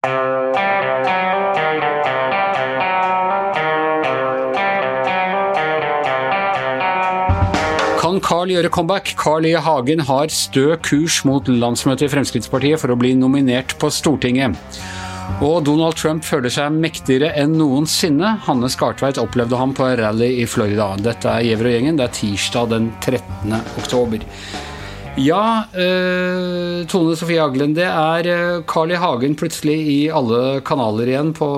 Kan Carl gjøre comeback? Carl I. Hagen har stø kurs mot landsmøtet i Fremskrittspartiet for å bli nominert på Stortinget. Og Donald Trump føler seg mektigere enn noensinne. Hanne Skartveit opplevde ham på en rally i Florida. Dette er Gjever og gjengen. Det er tirsdag den 13. oktober. Ja, eh, Tone Sofie Aglen, det er eh, Carl I. Hagen plutselig i alle kanaler igjen på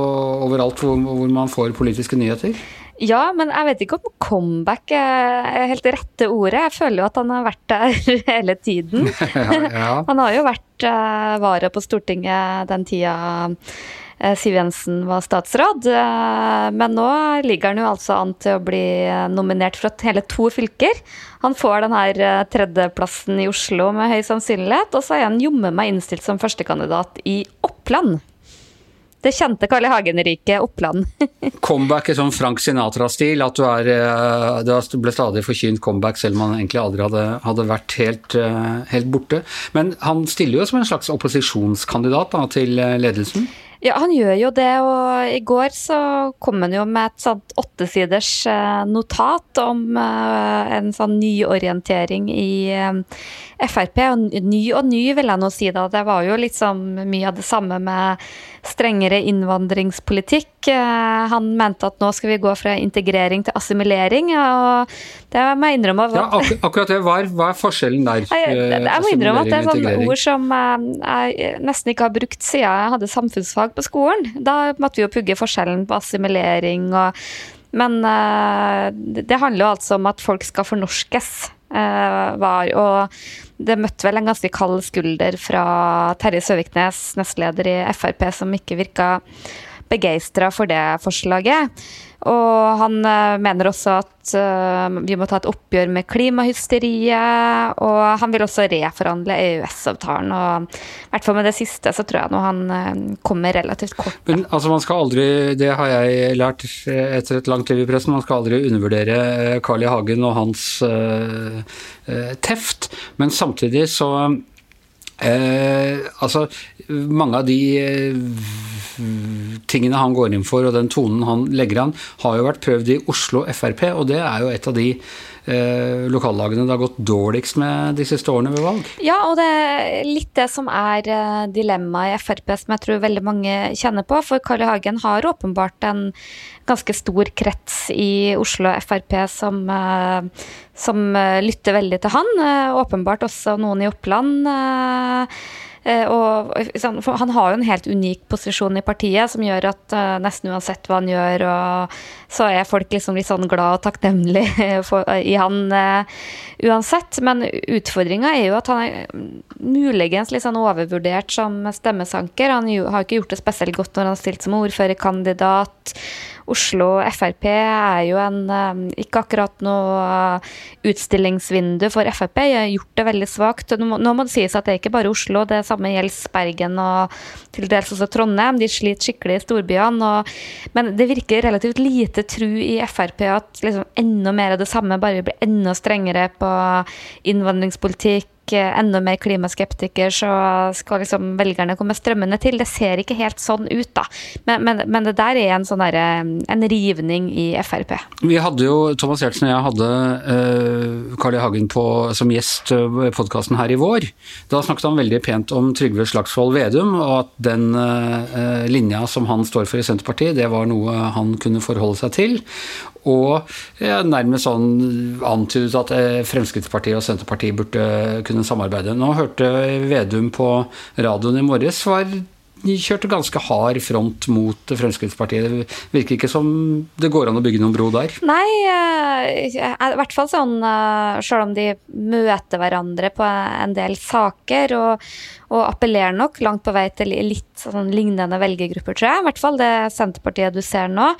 overalt hvor, hvor man får politiske nyheter? Ja, men jeg vet ikke om comeback er helt rette ordet. Jeg føler jo at han har vært der hele tiden. ja, ja. Han har jo vært eh, vara på Stortinget den tida Siv Jensen var statsråd. Uh, men nå ligger han jo altså an til å bli nominert fra hele to fylker. Han får den her tredjeplassen i Oslo med høy sannsynlighet, og så er han jommen meg innstilt som førstekandidat i Oppland. Det kjente Karl I. Hagen-riket Oppland. comeback i sånn Frank Sinatra-stil, at du, er, eh, du ble stadig forkynt comeback selv om han egentlig aldri hadde, hadde vært helt, eh, helt, borte. Men han stiller jo som en slags opposisjonskandidat da, til eh, ledelsen? Ja, han gjør jo det, og i går så kom han jo med et sånt åttesiders notat om en sånn nyorientering i Frp. Og ny og ny, vil jeg nå si da. Det var jo liksom mye av det samme med strengere innvandringspolitikk. Eh, han mente at nå skal vi gå fra integrering til assimilering, og det må jeg innrømme Ja, ak akkurat det. Hva er, hva er, forskjellen der? Jeg, jeg, jeg må innrømme at det er sånne ord som eh, jeg nesten ikke har brukt siden jeg hadde samfunnsfag på skolen. Da måtte vi jo pugge forskjellen på assimilering og Men eh, det handler jo altså om at folk skal fornorskes. Var, og det møtte vel en ganske kald skulder fra Terje Søviknes, nestleder i Frp, som ikke virka begeistra for det forslaget. Og han uh, mener også at uh, vi må ta et oppgjør med klimahysteriet. Og han vil også reforhandle EØS-avtalen. Og i hvert fall med det siste så tror jeg nå han uh, kommer relativt kort. Men altså man skal aldri, det har jeg lært etter et langt liv i pressen, man skal aldri undervurdere Carl I. Hagen og hans teft. Men samtidig så altså, mange av de tingene han går inn for og den tonen han legger an, har jo vært prøvd i Oslo Frp, og det er jo et av de eh, lokallagene det har gått dårligst med de siste årene ved valg. Ja, og det er litt det som er eh, dilemmaet i Frp, som jeg tror veldig mange kjenner på. For Carl I. Hagen har åpenbart en ganske stor krets i Oslo Frp som, eh, som eh, lytter veldig til han. Åpenbart også noen i Oppland. Eh, Eh, og han har jo en helt unik posisjon i partiet som gjør at uh, nesten uansett hva han gjør, så er folk liksom litt sånn glad og takknemlig i han uansett. Men utfordringa er jo at han er muligens litt sånn overvurdert som stemmesanker. Han har ikke gjort det spesielt godt når han har stilt som ordførerkandidat. Oslo Frp er jo en eh, ikke akkurat noe eh, utstillingsvindu for Frp. Har gjort det veldig svakt. Nå må det sies at det er ikke bare Oslo, det samme gjelder Bergen og til dels også Trondheim. De sliter skikkelig i storbyene. Og, men det virker relativt lite tru i Frp at liksom enda mer av det samme bare blir enda strengere på innvandringspolitikk enda mer klimaskeptiker, så skal liksom velgerne komme strømmende til. Det ser ikke helt sånn ut, da. Men, men, men det der er en sånn der, en rivning i Frp. Vi hadde jo, Thomas Giertsen og jeg hadde uh, I. Hagen på, som gjest i podkasten her i vår. Da snakket han veldig pent om Trygve Slagsvold Vedum, og at den uh, linja som han står for i Senterpartiet, det var noe han kunne forholde seg til. Og nærmest sånn antydet at Fremskrittspartiet og Senterpartiet burde kunne samarbeide. Nå hørte Vedum på radioen i morges var kjørte ganske hard front mot Fremskrittspartiet. Det virker ikke som det går an å bygge noen bro der? Nei, eh, i hvert fall sånn sjøl om de møter hverandre på en del saker. Og, og appellerer nok langt på vei til litt sånn lignende velgergrupper, tror jeg. I hvert fall det Senterpartiet du ser nå.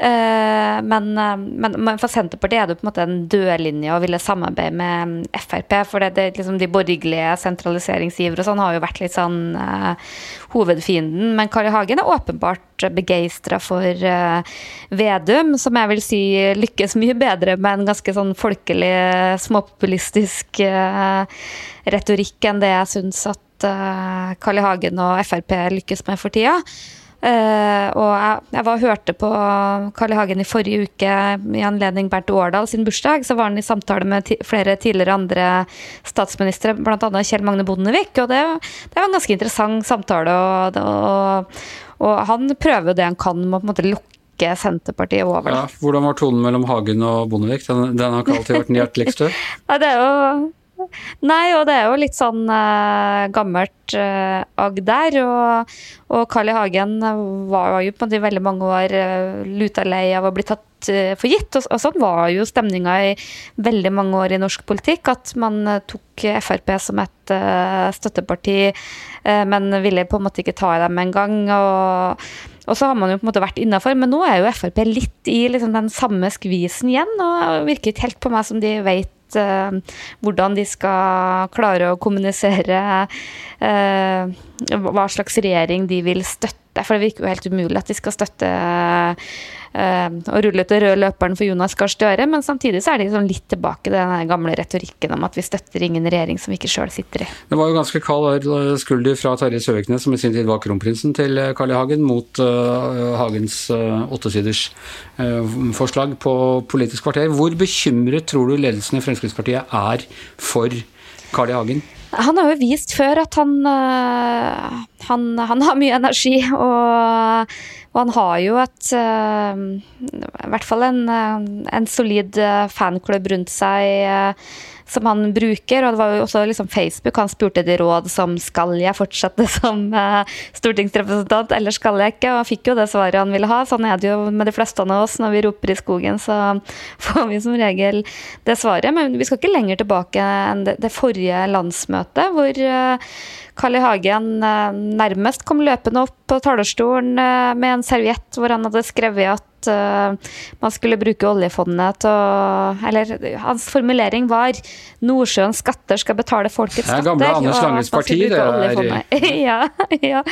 Eh, men, men, men, for Senterpartiet er det på en måte en dødlinje å ville samarbeide med Frp. For det, det, liksom de borgerlige sentraliseringsgivere og sånn har jo vært litt sånn uh, hovedfienden. Men Kari Hagen er åpenbart begeistra for uh, Vedum, som jeg vil si lykkes mye bedre med en ganske sånn folkelig, småpopulistisk uh, retorikk enn det jeg syns at Carl I. Hagen og Frp lykkes med for tida. Uh, og jeg, jeg, var hørte på Carl I. Hagen i forrige uke i anledning Bernt Årdal sin bursdag. Så var han i samtale med flere tidligere andre statsministre, bl.a. Kjell Magne Bondevik. Og det, det, var en ganske interessant samtale. Og, og, og han prøver jo det han kan med å på en måte lukke Senterpartiet over. Ja, hvordan var tonen mellom Hagen og Bondevik? Den, den har ikke alltid vært den hjerteligste? ja, det er jo Nei, og det er jo litt sånn uh, gammelt uh, agg der. Og, og Carl I. Hagen var jo på en måte veldig mange år uh, luta lei av å bli tatt for gitt. Og, og, sånn var jo stemninga i veldig mange år i norsk politikk. At man tok Frp som et støtteparti, men ville på en måte ikke ta i dem engang. Og, og så har man jo på en måte vært innafor, men nå er jo Frp litt i liksom den samme skvisen igjen. Og virker ikke helt på meg som de vet uh, hvordan de skal klare å kommunisere uh, hva slags regjering de vil støtte. For det virker jo helt umulig at de skal støtte uh, rullet rulle ut den røde løperen for Jonas Gahr Støre, men samtidig så er de sånn litt tilbake den gamle retorikken om at vi støtter ingen regjering som vi ikke sjøl sitter i. Det var jo ganske kald skulder fra Terje Søviknes, som i sin tid var kronprinsen til Carl I. Hagen, mot uh, Hagens uh, åttesiders uh, forslag på Politisk kvarter. Hvor bekymret tror du ledelsen i Fremskrittspartiet er for Carl I. Hagen? Han har jo vist før at han, han, han har mye energi, og, og, han har jo et I hvert fall en, en solid fanklubb rundt seg som han bruker. Og det var jo også liksom Facebook han spurte de råd som skal jeg fortsette som uh, stortingsrepresentant, eller skal jeg ikke? Og han fikk jo det svaret han ville ha. Sånn er det jo med de fleste av oss. Når vi roper i skogen, så får vi som regel det svaret. Men vi skal ikke lenger tilbake enn det, det forrige landsmøtet, hvor uh, Carl I. Hagen uh, nærmest kom løpende opp på talerstolen med en serviett hvor han hadde skrevet at uh, man skulle bruke oljefondet til å Eller hans formulering var 'Nordsjøens skatter skal betale folkets skatter'. Det er gamle Anders Langes parti, det er ja, ja.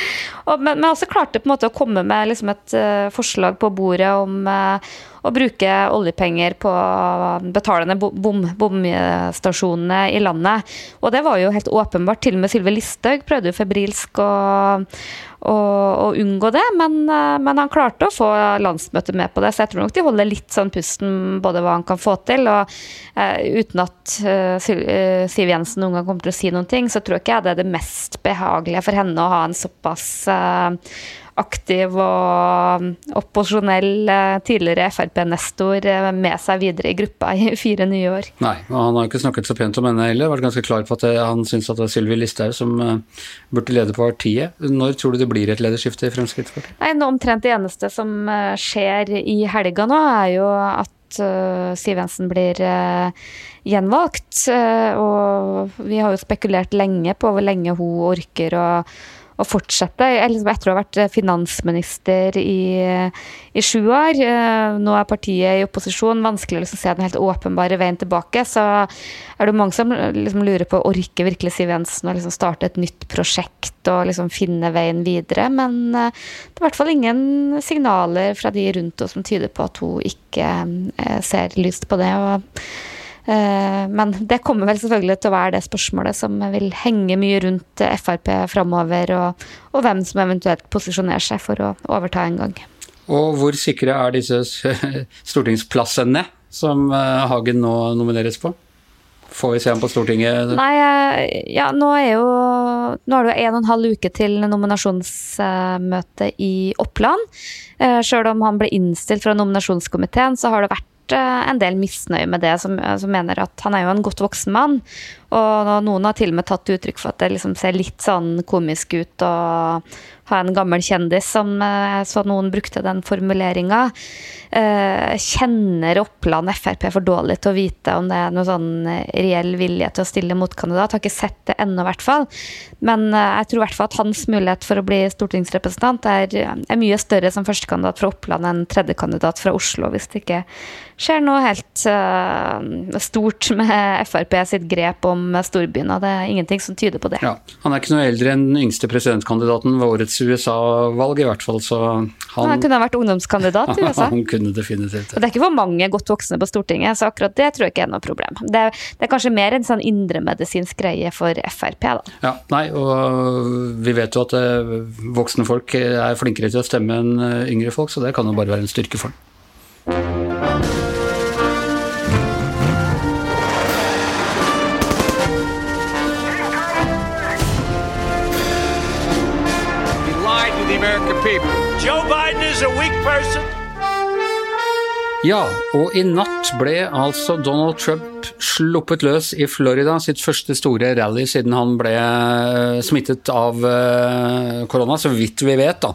Og, men, men også klarte på en måte å komme med liksom et uh, forslag på bordet om uh, å bruke oljepenger på betalende bomstasjonene i landet. Og det var jo helt åpenbart. Til og med Sylvi Listhaug prøvde jo febrilsk å, å, å, unngå det, men, men, han klarte å få landsmøtet med på det. Så jeg tror nok de holder litt sånn pusten både hva han kan få til, og uh, uten at uh, Siv Jensen noen gang kommer til å si noen ting, så tror jeg ikke jeg det er det mest behagelige for henne å ha en såpass uh, aktiv og opposisjonell eh, tidligere Frp-nestor eh, med seg videre i gruppa i fire nye år. Nei, og han har ikke snakket så pent om henne heller. Vært ganske klar på at eh, han syns at det er Sylvi Listhaug som burde lede partiet. Når tror du det blir et lederskifte i Fremskrittspartiet? Nei, nå Omtrent det eneste som skjer i helga nå, er jo at Siv Jensen blir gjenvalgt. Og vi har jo spekulert lenge på hvor lenge hun orker å å fortsette. Liksom etter å ha vært finansminister i, i sju år, eh, nå er partiet i opposisjon, vanskelig å liksom se den helt åpenbare veien tilbake. Så er det mange som liksom lurer på orker virkelig Siv Jensen å liksom starte et nytt prosjekt og liksom finne veien videre. Men eh, det er i hvert fall ingen signaler fra de rundt oss som tyder på at hun ikke eh, ser lyst på det. og men det kommer vel selvfølgelig til å være det spørsmålet som vil henge mye rundt Frp framover, og, og hvem som eventuelt posisjonerer seg for å overta en gang. Og hvor sikre er disse stortingsplassene som eh, Hagen nå nomineres på? Får vi se ham på Stortinget? Nei, eh, ja, nå er jo Nå er det jo en og en halv uke til nominasjonsmøtet i Oppland. Sjøl om han ble innstilt fra nominasjonskomiteen, så har det vært Eh, en del misnøye med det, som, eh, som, mener at han er jo en godt voksen mann. Og noen har til og med tatt uttrykk for at det liksom ser litt sånn komisk ut å ha en gammel kjendis, som eh, så noen brukte den formuleringa. Kjenner Oppland Frp for dårlig til å vite om det er noe sånn reell vilje til å stille motkandidat. Har ikke sett det ennå, i hvert fall. Men jeg tror i hvert fall at hans mulighet for å bli stortingsrepresentant er, er mye større som førstekandidat fra Oppland enn tredjekandidat fra Oslo, hvis det ikke skjer noe helt uh, stort med Frp sitt grep om storbyene. Det er ingenting som tyder på det. Ja, han er ikke noe eldre enn den yngste presidentkandidaten ved årets eks-USA-valg, i hvert fall. Så han, han kunne ha vært ungdomskandidat i USA. Han kunne definitivt Og det er ikke for mange godt voksne på Stortinget, så akkurat det tror jeg ikke er noe problem. Det, det er kanskje mer en sånn indremedisinsk greie for Frp, da. Ja, nei, og vi vet jo at eh, voksne folk er flinkere til å stemme enn eh, yngre folk, så det kan jo bare være en styrke for dem. Is a weak person. Ja, og i natt ble altså Donald Trump sluppet løs i Florida, sitt første store rally siden han ble eh, smittet av eh, korona, så vidt vi vet, da.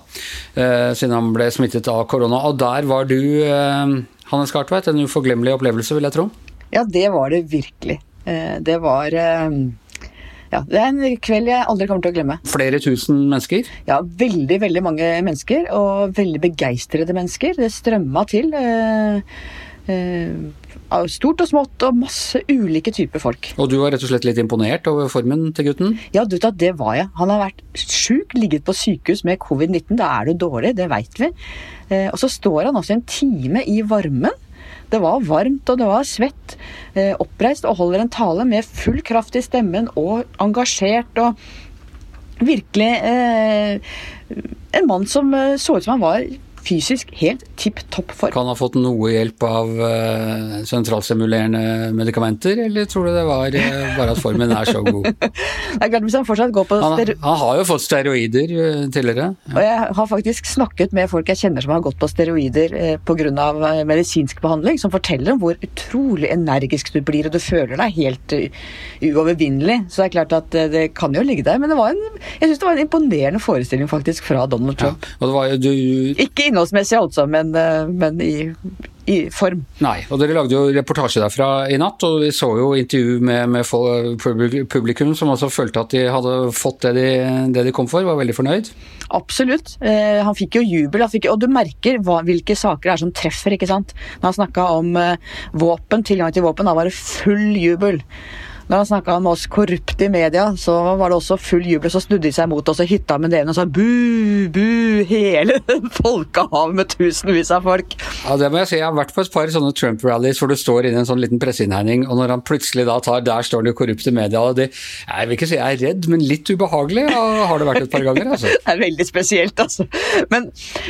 Eh, siden han ble smittet av korona. Og der var du, Hanne Skartveit, en uforglemmelig opplevelse, vil jeg tro? Ja, det var det virkelig. Det var ja, det er en kveld jeg aldri kommer til å glemme. Flere tusen mennesker? Ja, veldig, veldig mange mennesker. Og veldig begeistrede mennesker. Det strømma til. Eh, eh, stort og smått, og masse ulike typer folk. Og du var rett og slett litt imponert over formen til gutten? Ja, du vet, det var jeg. Han har vært sjuk, ligget på sykehus med covid-19. Da er du dårlig, det veit vi. Eh, og så står han altså en time i varmen det var varmt og det var svett. Eh, oppreist og holder en tale med full kraft i stemmen og engasjert og virkelig eh, En mann som eh, så ut som han var fysisk helt tipp topp form. Kan ha fått noe hjelp av uh, sentralstimulerende medikamenter, eller tror du det var uh, bare at formen er så god? det er klart hvis Han fortsatt går på han, han har jo fått steroider uh, tidligere. Ja. Og Jeg har faktisk snakket med folk jeg kjenner som har gått på steroider uh, pga. medisinsk behandling, som forteller om hvor utrolig energisk du blir, og du føler deg helt uovervinnelig. Så det er klart at det kan jo ligge der. Men det var en, jeg syns det var en imponerende forestilling faktisk fra Donald Trump. Ja, og det var jo du... Ikke innholdsmessig, altså, men, eh, men i, i, form. Nei, og dere lagde jo reportasje derfra i natt, og vi så jo intervju med, med publikum som også følte at de hadde fått det de, det de kom for, var veldig fornøyd? Absolutt. Eh, han fikk jo jubel, fikk, og du merker hva, hvilke saker det er som treffer, ikke sant. Når han snakka om eh, våpen, tilgang til våpen, da var det full jubel. Når han snakka om oss korrupte i media, så var det også full jubel. Så snudde de seg mot oss og hytta med det og sa bu, bu, hele folkehavet med tusenvis av folk. Ja, det må jeg si. Jeg har vært på et par sånne Trump-rallies hvor du står inne i en sånn liten presseinnhegning, og når han plutselig da tar Der står det korrupte media, og det Jeg vil ikke si jeg er redd, men litt ubehagelig har det vært et par ganger, altså. Det er veldig spesielt, altså. Men,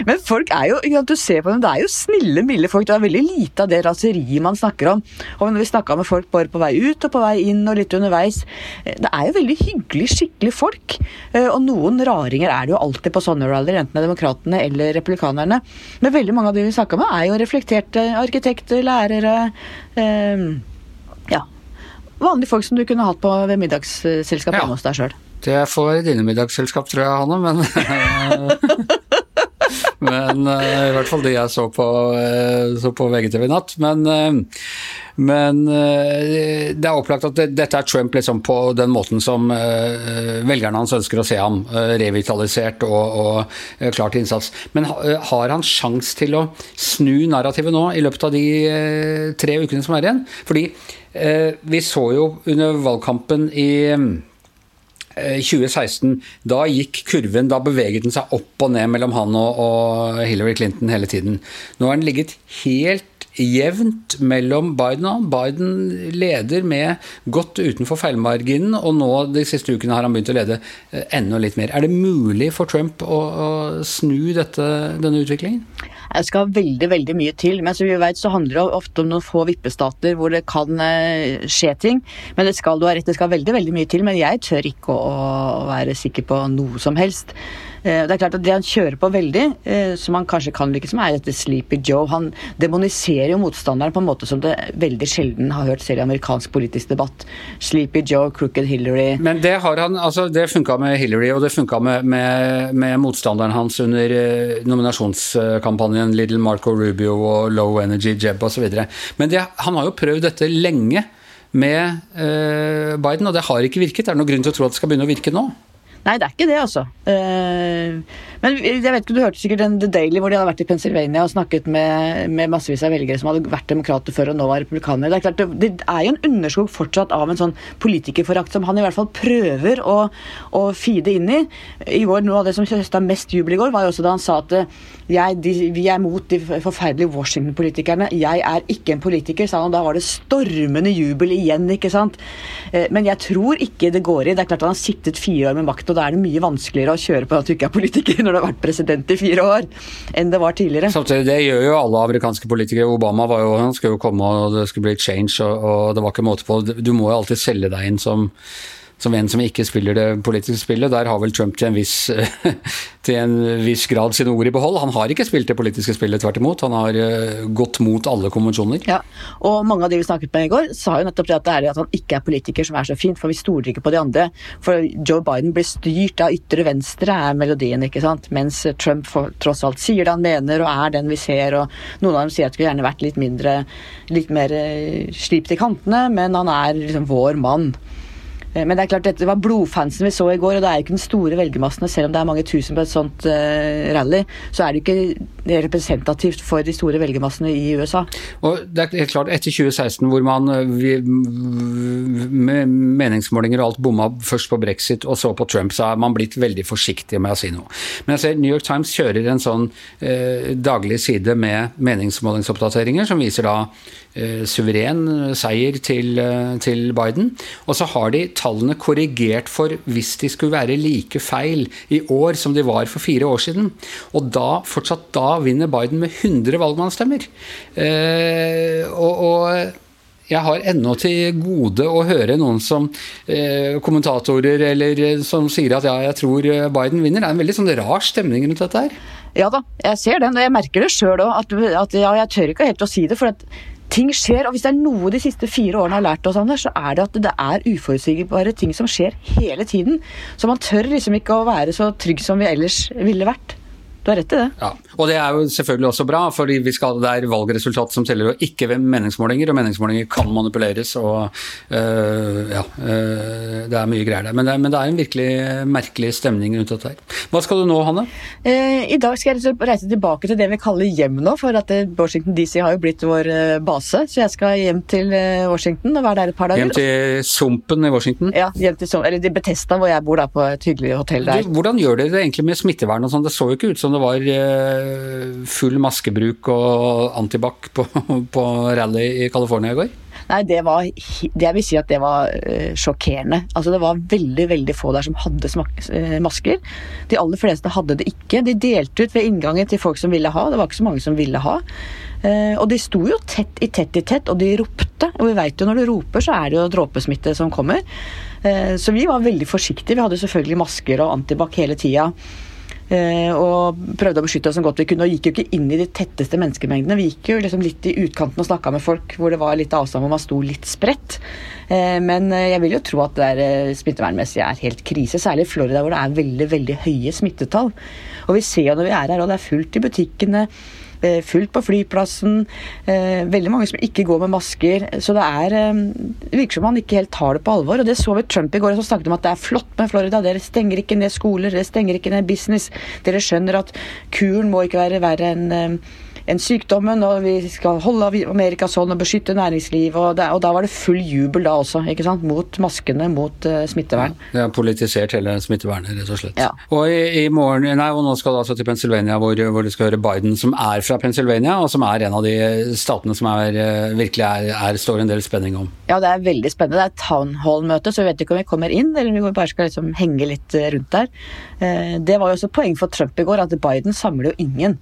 men folk er jo ikke sant, Du ser på dem, det er jo snille, milde folk. Det er veldig lite av det raseriet man snakker om. Og når vi snakka med folk bare på vei ut og på vei inn og litt underveis. Det er jo veldig hyggelig, skikkelig folk. Eh, og noen raringer er det jo alltid på sånne rallyer, enten det er demokratene eller republikanerne. Men veldig mange av de vi snakka med, er jo reflekterte arkitekter, lærere. Eh, ja. Vanlige folk som du kunne hatt på ved middagsselskap hjemme ja. hos deg sjøl. Det får dine middagsselskap, tror jeg, Hanne, men Men uh, i hvert fall de jeg så på, uh, så på VGTV i natt. Men, uh, men det er opplagt at det, dette er Trump liksom på den måten som velgerne hans ønsker å se ham. revitalisert og, og klar til innsats. Men har han sjans til å snu narrativet nå i løpet av de tre ukene som er igjen? Fordi vi så jo under valgkampen i 2016, eh, da gikk kurven, da beveget den seg opp og ned mellom han og, og Hillary Clinton hele tiden. Nå har den ligget helt jevnt mellom Biden og han. Biden leder med godt utenfor feilmarginen, og nå de siste ukene har han begynt å lede eh, enda litt mer. Er det mulig for Trump å, å snu dette, denne utviklingen? Det skal veldig veldig mye til. Men som vi vet så handler det ofte om noen få vippestater hvor det kan eh, skje ting. Men det skal du har rett, det skal veldig veldig mye til. Men jeg tør ikke å, være sikker på noe som helst. Eh, det er klart at Det han kjører på veldig, eh, som han kanskje kan lykkes med, er dette Sleepy Joe. Han demoniserer jo motstanderen på en måte som det veldig sjelden har hørt selv i amerikansk politisk debatt. Sleepy Joe, Crooked Hillary Men det har han, altså det funka med Hillary, og det funka med, med, med, motstanderen hans under eh, nominasjonskampanjen Little Marco Rubio og Low Energy Jeb osv. Men det, han har jo prøvd dette lenge med eh, Biden, og det har ikke virket. Er det noen grunn til å tro at det skal begynne å virke nå? Nei, det er ikke det, altså. Eh, Men jeg vet ikke, Du hørte sikkert den The Daily hvor de hadde vært i Pennsylvania og snakket med, med massevis av velgere som hadde vært demokrater før og nå var republikanere. Det er klart, det, er jo en underskog fortsatt av en sånn politikerforakt som han i hvert fall prøver å, å feede inn i. I går, Noe av det som høsta mest jubel i går, var jo også da han sa at jeg, de, vi er mot de forferdelige Washington-politikerne. Jeg er ikke en politiker, sa han. og Da var det stormende jubel igjen, ikke sant. Eh, men jeg tror ikke det går i. Det er klart Han har sittet fire år med makt, og da er det mye vanskeligere å kjøre på at du ikke er politiker når du har vært president i fire år, enn det var tidligere. Samtidig, det gjør jo alle amerikanske politikere. Obama var jo, han skulle jo komme og det skulle bli change, og, og det var ikke måte på. Du må jo alltid selge deg inn som som en som ikke spiller det politiske spillet. Der har vel Trump til en viss, til en viss grad sine ord i behold. Han har ikke spilt det politiske spillet, tvert imot. Han har eh, gått mot alle konvensjoner. Ja, og mange av de vi snakket med i går, sa jo nettopp det at det er at han ikke er politiker som er så fint, for vi stoler ikke på de andre. For Joe Biden blir styrt av ytre venstre, er melodien, ikke sant. Mens Trump for, tross alt sier det han mener og er den vi ser, og noen av dem sier at det skulle gjerne vært litt mindre, litt mer eh, slipt i kantene, men han er liksom vår mann. Eh, men det er klart, dette var blodfansen vi så i går, og det er jo ikke den store velgermassen. Selv om det er mange tusen på et sånt uh, rally, så er det ikke representativt for de store velgermassene i USA. Og det er helt klart, Etter 2016, hvor man eh, med meningsmålinger og alt bomma først på brexit og så på Trump, så er man blitt veldig forsiktig med å si noe. Men jeg ser New York Times kjører en sånn uh, daglig side med meningsmålingsoppdateringer, som viser da uh, suveren seier til, til Biden. Og så har de tallene korrigert for hvis de skulle være like feil i år som de var for fire år siden. Og da, fortsatt da vinner Biden med 100 valgmannsstemmer. Eh, og, og jeg har ennå til gode å høre noen som eh, kommentatorer eller eh, som sier at ja, jeg tror Biden vinner. Det er en veldig sånn rar stemning rundt dette her. Ja da, jeg ser den, og jeg merker det sjøl òg. At, at ja, jeg tør ikke helt å si det. for at ting skjer. Og hvis det er noe de siste fire årene har lært oss, Anders, så er det at det er uforutsigbare ting som skjer hele tiden. Så man tør liksom ikke å være så trygg som vi ellers ville vært. Du har rett i det. Ja, og det er jo selvfølgelig også bra, for det er valgresultat som teller, og ikke ved meningsmålinger. Og meningsmålinger kan manipuleres, og øh, ja øh, Det er mye greier der. Men det, men det, er en virkelig merkelig stemning rundt dette her. Hva skal du nå, Hanne? Eh, I dag skal jeg reise tilbake til det vi kaller hjem nå, for at eh, Washington DC har jo blitt vår eh, base. Så jeg skal hjem til Washington og være der et par dager. Hjem til Sumpen i Washington? Ja, hjem til eller til Betesta, hvor jeg bor, da, på et hyggelig hotell der. Du, hvordan gjør dere det egentlig med smittevern og sånn? Det så jo ikke ut som det var eh, full maskebruk og antibac på, på rally i California i går? Nei, det var Jeg vil si at det var uh, sjokkerende. Altså, det var veldig veldig få der som hadde uh, masker. De aller fleste hadde det ikke. De delte ut ved inngangen til folk som ville ha. Det var ikke så mange som ville ha. Og de sto jo tett i tett i tett, og de ropte. Og vi veit jo når du roper, så er det jo dråpesmitte som kommer. så vi var veldig forsiktige. Vi hadde selvfølgelig masker og antibac hele tida. Eh, og prøvde å beskytte oss så godt vi kunne. Og gikk jo ikke inn i de tetteste menneskemengdene. Vi gikk jo liksom litt i utkanten og snakka med folk hvor det var litt avstand, og man sto litt spredt. Eh, men eh, jeg vil jo tro at det der smittevernmessig er helt krise, særlig i Florida hvor det er veldig, veldig høye smittetall. Og vi ser jo når vi er her, og det er fullt i butikkene. Eh, fullt på flyplassen. Eh, veldig mange som ikke går med masker. Så det er eh, det virker som man ikke helt tar det på alvor. Og det så vi Trump i går, som snakket om at det er flott med Florida. Dere stenger ikke ned skoler, dere stenger ikke ned business. Dere skjønner at kuren må ikke være verre enn en sykdommen, og vi skal holde Amerika sånn og beskytte næringsliv. Og, det, og, da var det full jubel da også, ikke sant? mot maskene, mot uh, smittevern. Ja, det har politisert hele smittevernet, rett og slett. Ja. Og i, i, morgen, nei, og nå skal du altså til Pennsylvania, hvor, hvor, du skal høre Biden, som er fra Pennsylvania, og som er en av de statene som er, eh, virkelig er, er, står en del spenning om. Ja, det er veldig spennende. Det er town hall-møte, så vi vet ikke om vi kommer inn, eller om vi bare skal liksom henge litt eh, rundt der. Det var jo også poeng for Trump i går, at Biden samler jo ingen.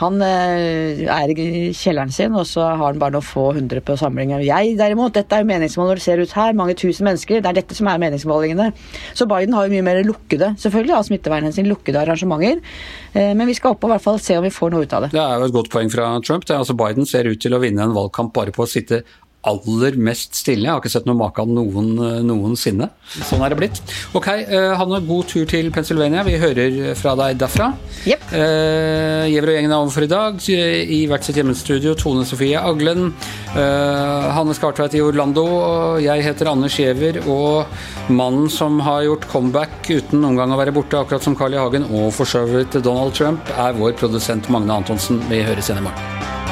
Han eh, er i kjelleren sin, og så har han bare noen få hundre på samlingen. Jeg derimot, dette er jo meningsmål når det ser ut her, mange tusen mennesker. Det er dette som er meningsmålingene. Så Biden har jo mye mer lukkede, selvfølgelig av smittevernhensyn, lukkede arrangementer. Eh, men vi skal opp og i hvert fall se om vi får noe ut av det. Det er jo et godt poeng fra Trump. Det er altså Biden ser ut til å vinne en valgkamp bare på å sitte aller mest stille. Jeg har ikke sett noe maken noen, noensinne. Sånn er det blitt. Ok, uh, Hanne, god tur til Pennsylvania. Vi hører fra deg derfra. Yep. Uh, Giæver og gjengen er over for i dag. I hvert sitt hjemmestudio Tone Sofie Aglen. Uh, Hanne Skartveit i Orlando. Jeg heter Anders Giæver. Og mannen som har gjort comeback uten noen gang å være borte, akkurat som Carl I. Hagen og for så vidt Donald Trump, er vår produsent Magne Antonsen. Vi høres igjen i morgen.